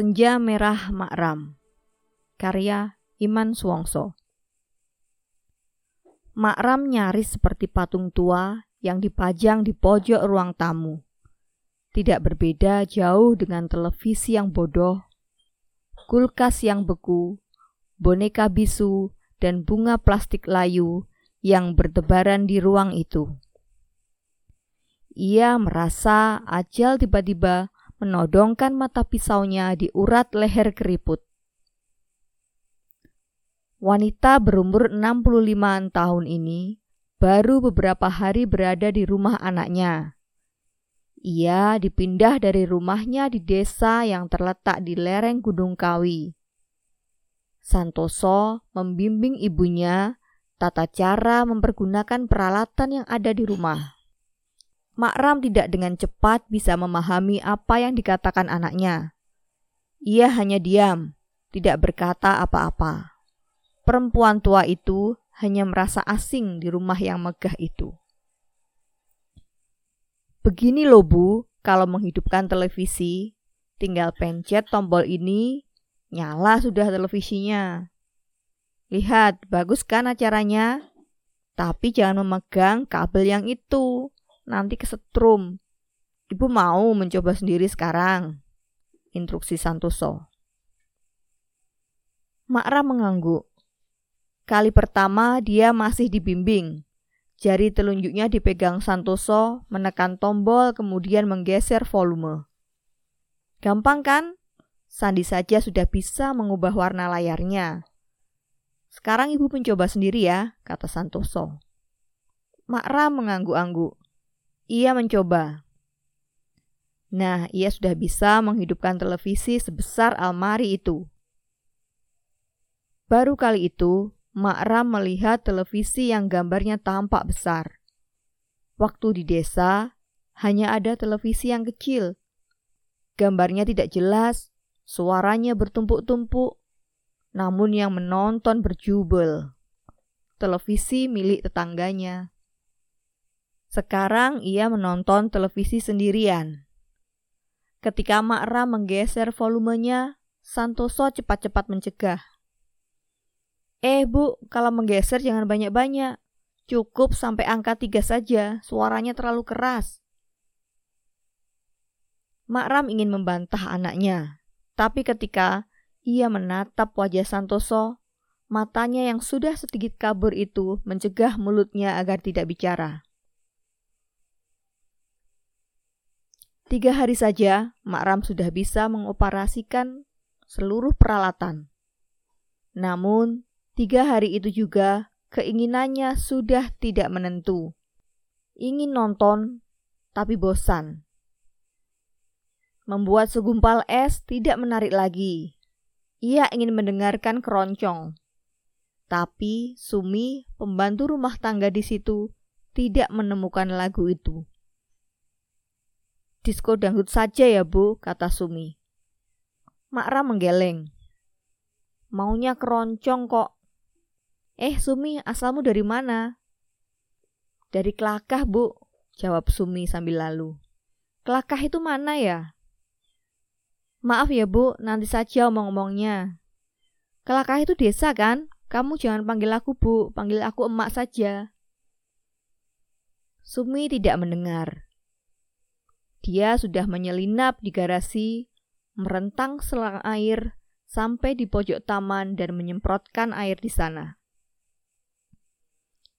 Senja Merah Makram Karya Iman Suwongso Makram nyaris seperti patung tua yang dipajang di pojok ruang tamu. Tidak berbeda jauh dengan televisi yang bodoh, kulkas yang beku, boneka bisu, dan bunga plastik layu yang bertebaran di ruang itu. Ia merasa ajal tiba-tiba menodongkan mata pisaunya di urat leher keriput. Wanita berumur 65 tahun ini baru beberapa hari berada di rumah anaknya. Ia dipindah dari rumahnya di desa yang terletak di lereng Gunung Kawi. Santoso membimbing ibunya tata cara mempergunakan peralatan yang ada di rumah. Makram tidak dengan cepat bisa memahami apa yang dikatakan anaknya. Ia hanya diam, tidak berkata apa-apa. Perempuan tua itu hanya merasa asing di rumah yang megah itu. Begini loh Bu, kalau menghidupkan televisi, tinggal pencet tombol ini, nyala sudah televisinya. Lihat, bagus kan acaranya? Tapi jangan memegang kabel yang itu nanti kesetrum. Ibu mau mencoba sendiri sekarang. Instruksi Santoso. Makra mengangguk. Kali pertama dia masih dibimbing. Jari telunjuknya dipegang Santoso, menekan tombol kemudian menggeser volume. Gampang kan? Sandi saja sudah bisa mengubah warna layarnya. Sekarang ibu mencoba sendiri ya, kata Santoso. Makra mengangguk-angguk. Ia mencoba. Nah, ia sudah bisa menghidupkan televisi sebesar almari itu. Baru kali itu, Makram melihat televisi yang gambarnya tampak besar. Waktu di desa, hanya ada televisi yang kecil. Gambarnya tidak jelas, suaranya bertumpuk-tumpuk, namun yang menonton berjubel. Televisi milik tetangganya. Sekarang ia menonton televisi sendirian. Ketika Makra menggeser volumenya, Santoso cepat-cepat mencegah. Eh bu, kalau menggeser jangan banyak-banyak. Cukup sampai angka tiga saja, suaranya terlalu keras. Makram ingin membantah anaknya, tapi ketika ia menatap wajah Santoso, matanya yang sudah sedikit kabur itu mencegah mulutnya agar tidak bicara. Tiga hari saja, Makram sudah bisa mengoperasikan seluruh peralatan. Namun, tiga hari itu juga keinginannya sudah tidak menentu. Ingin nonton, tapi bosan. Membuat segumpal es tidak menarik lagi. Ia ingin mendengarkan keroncong. Tapi Sumi, pembantu rumah tangga di situ, tidak menemukan lagu itu. Disko dangdut saja ya bu, kata Sumi. Makra menggeleng. Maunya keroncong kok. Eh Sumi, asalmu dari mana? Dari Kelakah bu, jawab Sumi sambil lalu. Kelakah itu mana ya? Maaf ya bu, nanti saja omong-omongnya. Kelakah itu desa kan? Kamu jangan panggil aku bu, panggil aku emak saja. Sumi tidak mendengar. Dia sudah menyelinap di garasi, merentang selang air sampai di pojok taman dan menyemprotkan air di sana.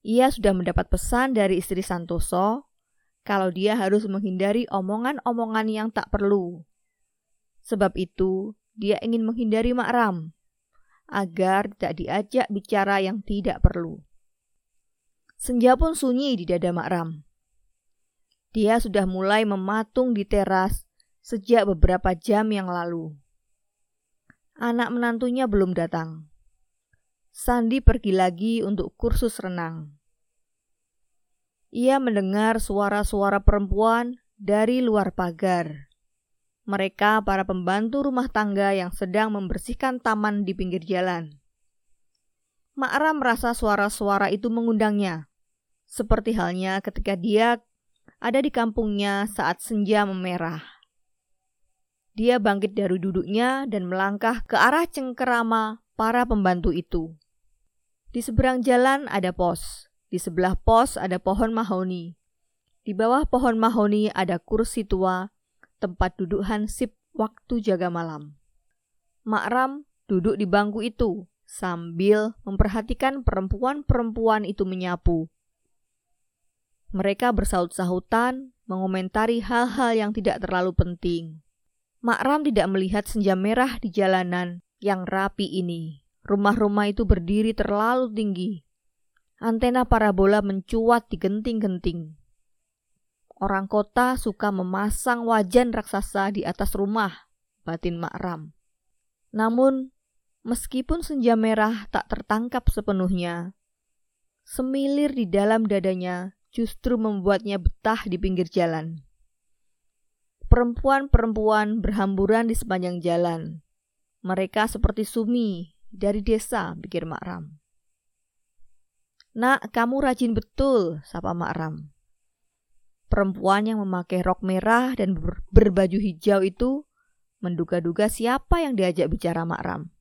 Ia sudah mendapat pesan dari istri Santoso kalau dia harus menghindari omongan-omongan yang tak perlu. Sebab itu, dia ingin menghindari Makram agar tidak diajak bicara yang tidak perlu. Senja pun sunyi di dada Makram. Dia sudah mulai mematung di teras sejak beberapa jam yang lalu. Anak menantunya belum datang. Sandi pergi lagi untuk kursus renang. Ia mendengar suara-suara perempuan dari luar pagar. Mereka para pembantu rumah tangga yang sedang membersihkan taman di pinggir jalan. Ma'ra merasa suara-suara itu mengundangnya, seperti halnya ketika dia ada di kampungnya saat senja memerah. Dia bangkit dari duduknya dan melangkah ke arah cengkerama para pembantu itu. Di seberang jalan ada pos. Di sebelah pos ada pohon mahoni. Di bawah pohon mahoni ada kursi tua, tempat duduk Hansip waktu jaga malam. Makram duduk di bangku itu sambil memperhatikan perempuan-perempuan itu menyapu. Mereka bersaut-sahutan, mengomentari hal-hal yang tidak terlalu penting. Makram tidak melihat senja merah di jalanan yang rapi ini. Rumah-rumah itu berdiri terlalu tinggi. Antena parabola mencuat di genting-genting. Orang kota suka memasang wajan raksasa di atas rumah, batin Makram. Namun, meskipun senja merah tak tertangkap sepenuhnya, semilir di dalam dadanya justru membuatnya betah di pinggir jalan. Perempuan-perempuan berhamburan di sepanjang jalan. Mereka seperti Sumi dari desa, pikir Makram. Nak, kamu rajin betul, sapa Makram. Perempuan yang memakai rok merah dan ber berbaju hijau itu menduga-duga siapa yang diajak bicara Makram.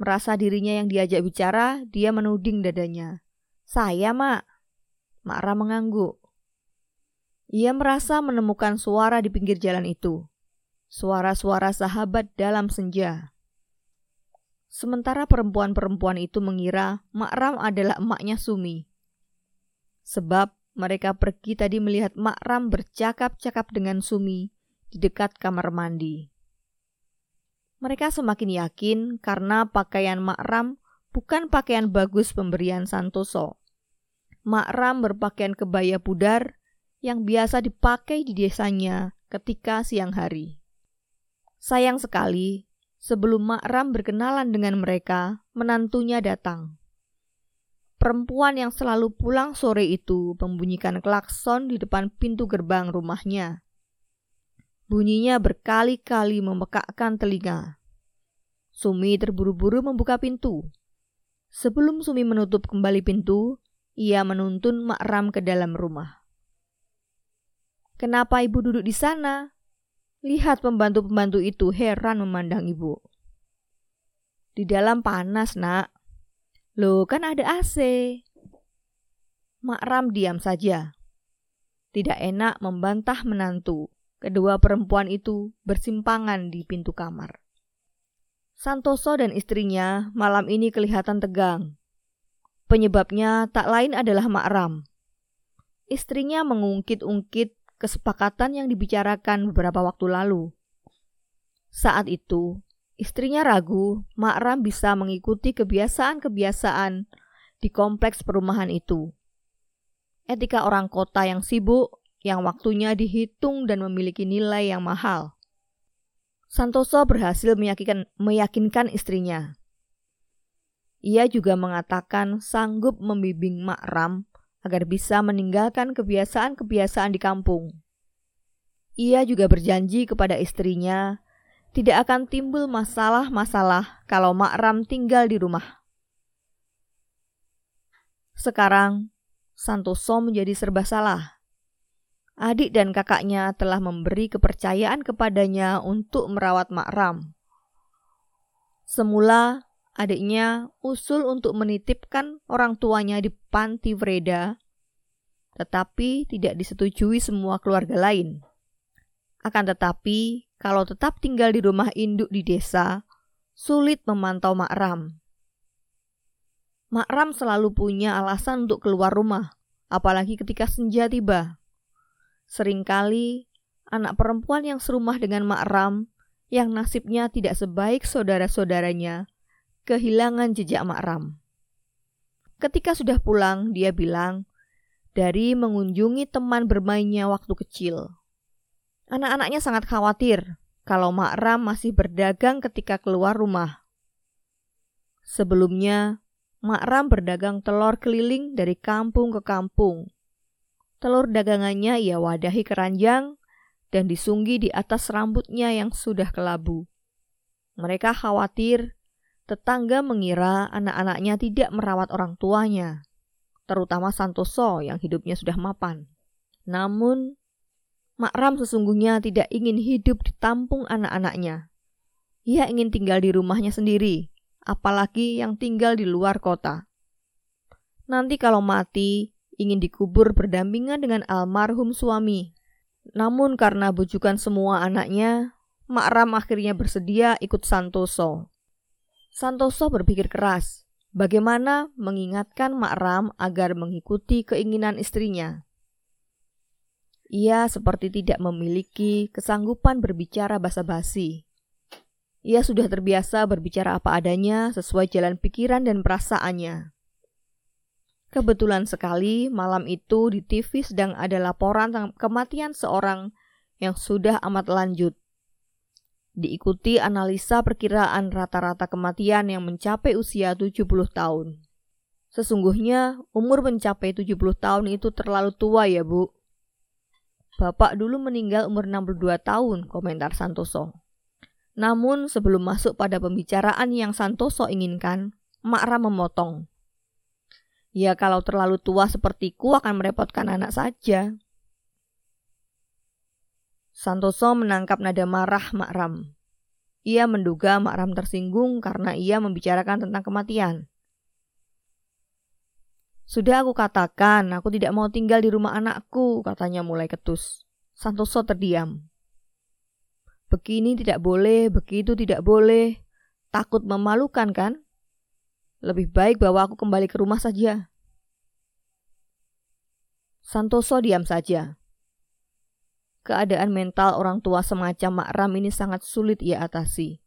Merasa dirinya yang diajak bicara, dia menuding dadanya. Saya, Mak. Makram mengangguk. Ia merasa menemukan suara di pinggir jalan itu suara-suara sahabat dalam senja. Sementara perempuan-perempuan itu mengira Makram adalah emaknya Sumi. Sebab mereka pergi tadi melihat Makram bercakap-cakap dengan Sumi di dekat kamar mandi. Mereka semakin yakin karena pakaian Makram bukan pakaian bagus pemberian Santoso. Makram berpakaian kebaya pudar yang biasa dipakai di desanya ketika siang hari. Sayang sekali, sebelum Makram berkenalan dengan mereka, menantunya datang. Perempuan yang selalu pulang sore itu membunyikan klakson di depan pintu gerbang rumahnya. Bunyinya berkali-kali memekakkan telinga. Sumi terburu-buru membuka pintu. Sebelum Sumi menutup kembali pintu, ia menuntun Makram ke dalam rumah. Kenapa ibu duduk di sana? Lihat pembantu-pembantu itu heran memandang ibu. Di dalam panas, nak. Loh, kan ada AC. Makram diam saja. Tidak enak membantah menantu. Kedua perempuan itu bersimpangan di pintu kamar. Santoso dan istrinya malam ini kelihatan tegang. Penyebabnya tak lain adalah Makram. Istrinya mengungkit-ungkit kesepakatan yang dibicarakan beberapa waktu lalu. Saat itu, istrinya ragu Makram bisa mengikuti kebiasaan-kebiasaan di kompleks perumahan itu. Etika orang kota yang sibuk, yang waktunya dihitung dan memiliki nilai yang mahal. Santoso berhasil meyakinkan, meyakinkan istrinya. Ia juga mengatakan sanggup membimbing Makram agar bisa meninggalkan kebiasaan-kebiasaan di kampung. Ia juga berjanji kepada istrinya tidak akan timbul masalah-masalah kalau Makram tinggal di rumah. Sekarang, Santoso menjadi serba salah. Adik dan kakaknya telah memberi kepercayaan kepadanya untuk merawat Makram. Semula, adiknya usul untuk menitipkan orang tuanya di panti Vreda, tetapi tidak disetujui semua keluarga lain. Akan tetapi, kalau tetap tinggal di rumah induk di desa, sulit memantau Makram. Makram selalu punya alasan untuk keluar rumah, apalagi ketika senja tiba. Seringkali, anak perempuan yang serumah dengan Makram, yang nasibnya tidak sebaik saudara-saudaranya, kehilangan jejak makram. Ketika sudah pulang, dia bilang, dari mengunjungi teman bermainnya waktu kecil. Anak-anaknya sangat khawatir kalau Makram masih berdagang ketika keluar rumah. Sebelumnya, Makram berdagang telur keliling dari kampung ke kampung. Telur dagangannya ia wadahi keranjang dan disunggi di atas rambutnya yang sudah kelabu. Mereka khawatir Tetangga mengira anak-anaknya tidak merawat orang tuanya, terutama Santoso yang hidupnya sudah mapan. Namun, Makram sesungguhnya tidak ingin hidup di tampung anak-anaknya. Ia ingin tinggal di rumahnya sendiri, apalagi yang tinggal di luar kota. Nanti kalau mati, ingin dikubur berdampingan dengan almarhum suami. Namun karena bujukan semua anaknya, Makram akhirnya bersedia ikut Santoso. Santoso berpikir keras, bagaimana mengingatkan Makram agar mengikuti keinginan istrinya. Ia seperti tidak memiliki kesanggupan berbicara basa-basi. Ia sudah terbiasa berbicara apa adanya sesuai jalan pikiran dan perasaannya. Kebetulan sekali malam itu di TV sedang ada laporan kematian seorang yang sudah amat lanjut. Diikuti analisa perkiraan rata-rata kematian yang mencapai usia 70 tahun. Sesungguhnya umur mencapai 70 tahun itu terlalu tua ya bu. Bapak dulu meninggal umur 62 tahun, komentar Santoso. Namun sebelum masuk pada pembicaraan yang Santoso inginkan, Makra memotong. Ya kalau terlalu tua sepertiku akan merepotkan anak saja. Santoso menangkap nada marah Makram. Ia menduga Makram tersinggung karena ia membicarakan tentang kematian. Sudah aku katakan, aku tidak mau tinggal di rumah anakku, katanya mulai ketus. Santoso terdiam. Begini tidak boleh, begitu tidak boleh. Takut memalukan kan? Lebih baik bawa aku kembali ke rumah saja. Santoso diam saja. Keadaan mental orang tua semacam Makram ini sangat sulit ia atasi.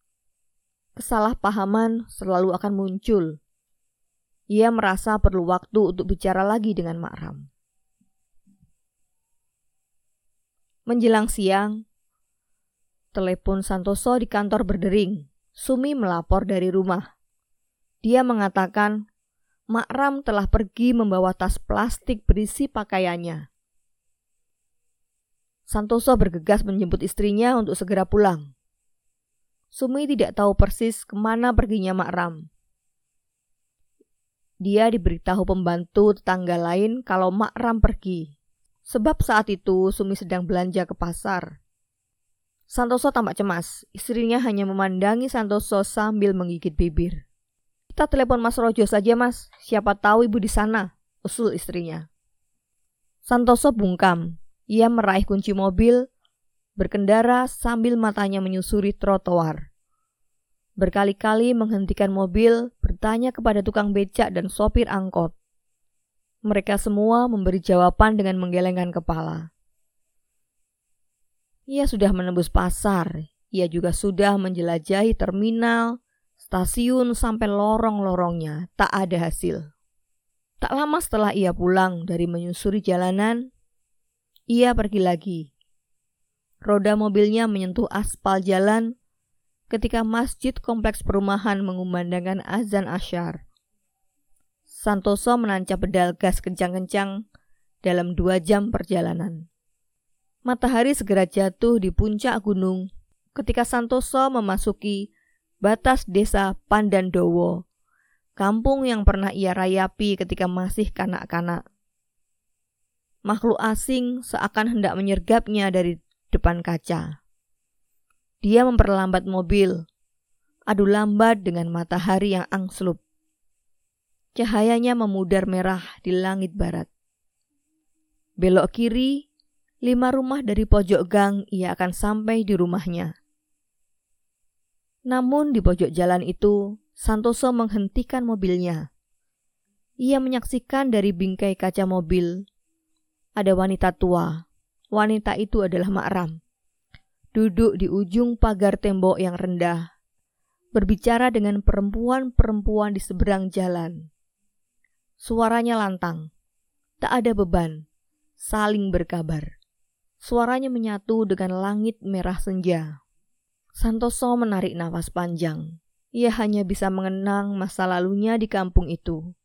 Kesalahpahaman selalu akan muncul ia merasa perlu waktu untuk bicara lagi dengan Makram. Menjelang siang, telepon Santoso di kantor berdering. Sumi melapor dari rumah. Dia mengatakan Makram telah pergi membawa tas plastik berisi pakaiannya. Santoso bergegas menjemput istrinya untuk segera pulang. Sumi tidak tahu persis ke mana perginya Makram. Dia diberitahu pembantu tetangga lain kalau Makram pergi. Sebab saat itu Sumi sedang belanja ke pasar. Santoso tampak cemas. Istrinya hanya memandangi Santoso sambil menggigit bibir. Kita telepon Mas Rojo saja, Mas. Siapa tahu ibu di sana, usul istrinya. Santoso bungkam. Ia meraih kunci mobil, berkendara sambil matanya menyusuri trotoar berkali-kali menghentikan mobil, bertanya kepada tukang becak dan sopir angkot. Mereka semua memberi jawaban dengan menggelengkan kepala. Ia sudah menembus pasar, ia juga sudah menjelajahi terminal, stasiun sampai lorong-lorongnya, tak ada hasil. Tak lama setelah ia pulang dari menyusuri jalanan, ia pergi lagi. Roda mobilnya menyentuh aspal jalan ketika masjid kompleks perumahan mengumandangkan azan asyar. Santoso menancap pedal gas kencang-kencang dalam dua jam perjalanan. Matahari segera jatuh di puncak gunung ketika Santoso memasuki batas desa Pandandowo, kampung yang pernah ia rayapi ketika masih kanak-kanak. Makhluk asing seakan hendak menyergapnya dari depan kaca. Dia memperlambat mobil, adu lambat dengan matahari yang angslup. Cahayanya memudar merah di langit barat. Belok kiri, lima rumah dari pojok gang ia akan sampai di rumahnya. Namun di pojok jalan itu, Santoso menghentikan mobilnya. Ia menyaksikan dari bingkai kaca mobil ada wanita tua. Wanita itu adalah Makram duduk di ujung pagar tembok yang rendah, berbicara dengan perempuan-perempuan di seberang jalan. Suaranya lantang, tak ada beban, saling berkabar. Suaranya menyatu dengan langit merah senja. Santoso menarik nafas panjang. Ia hanya bisa mengenang masa lalunya di kampung itu.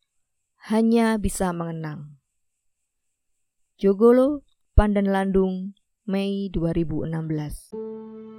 Hanya bisa mengenang. Jogolo, Pandan Landung, Mei 2016.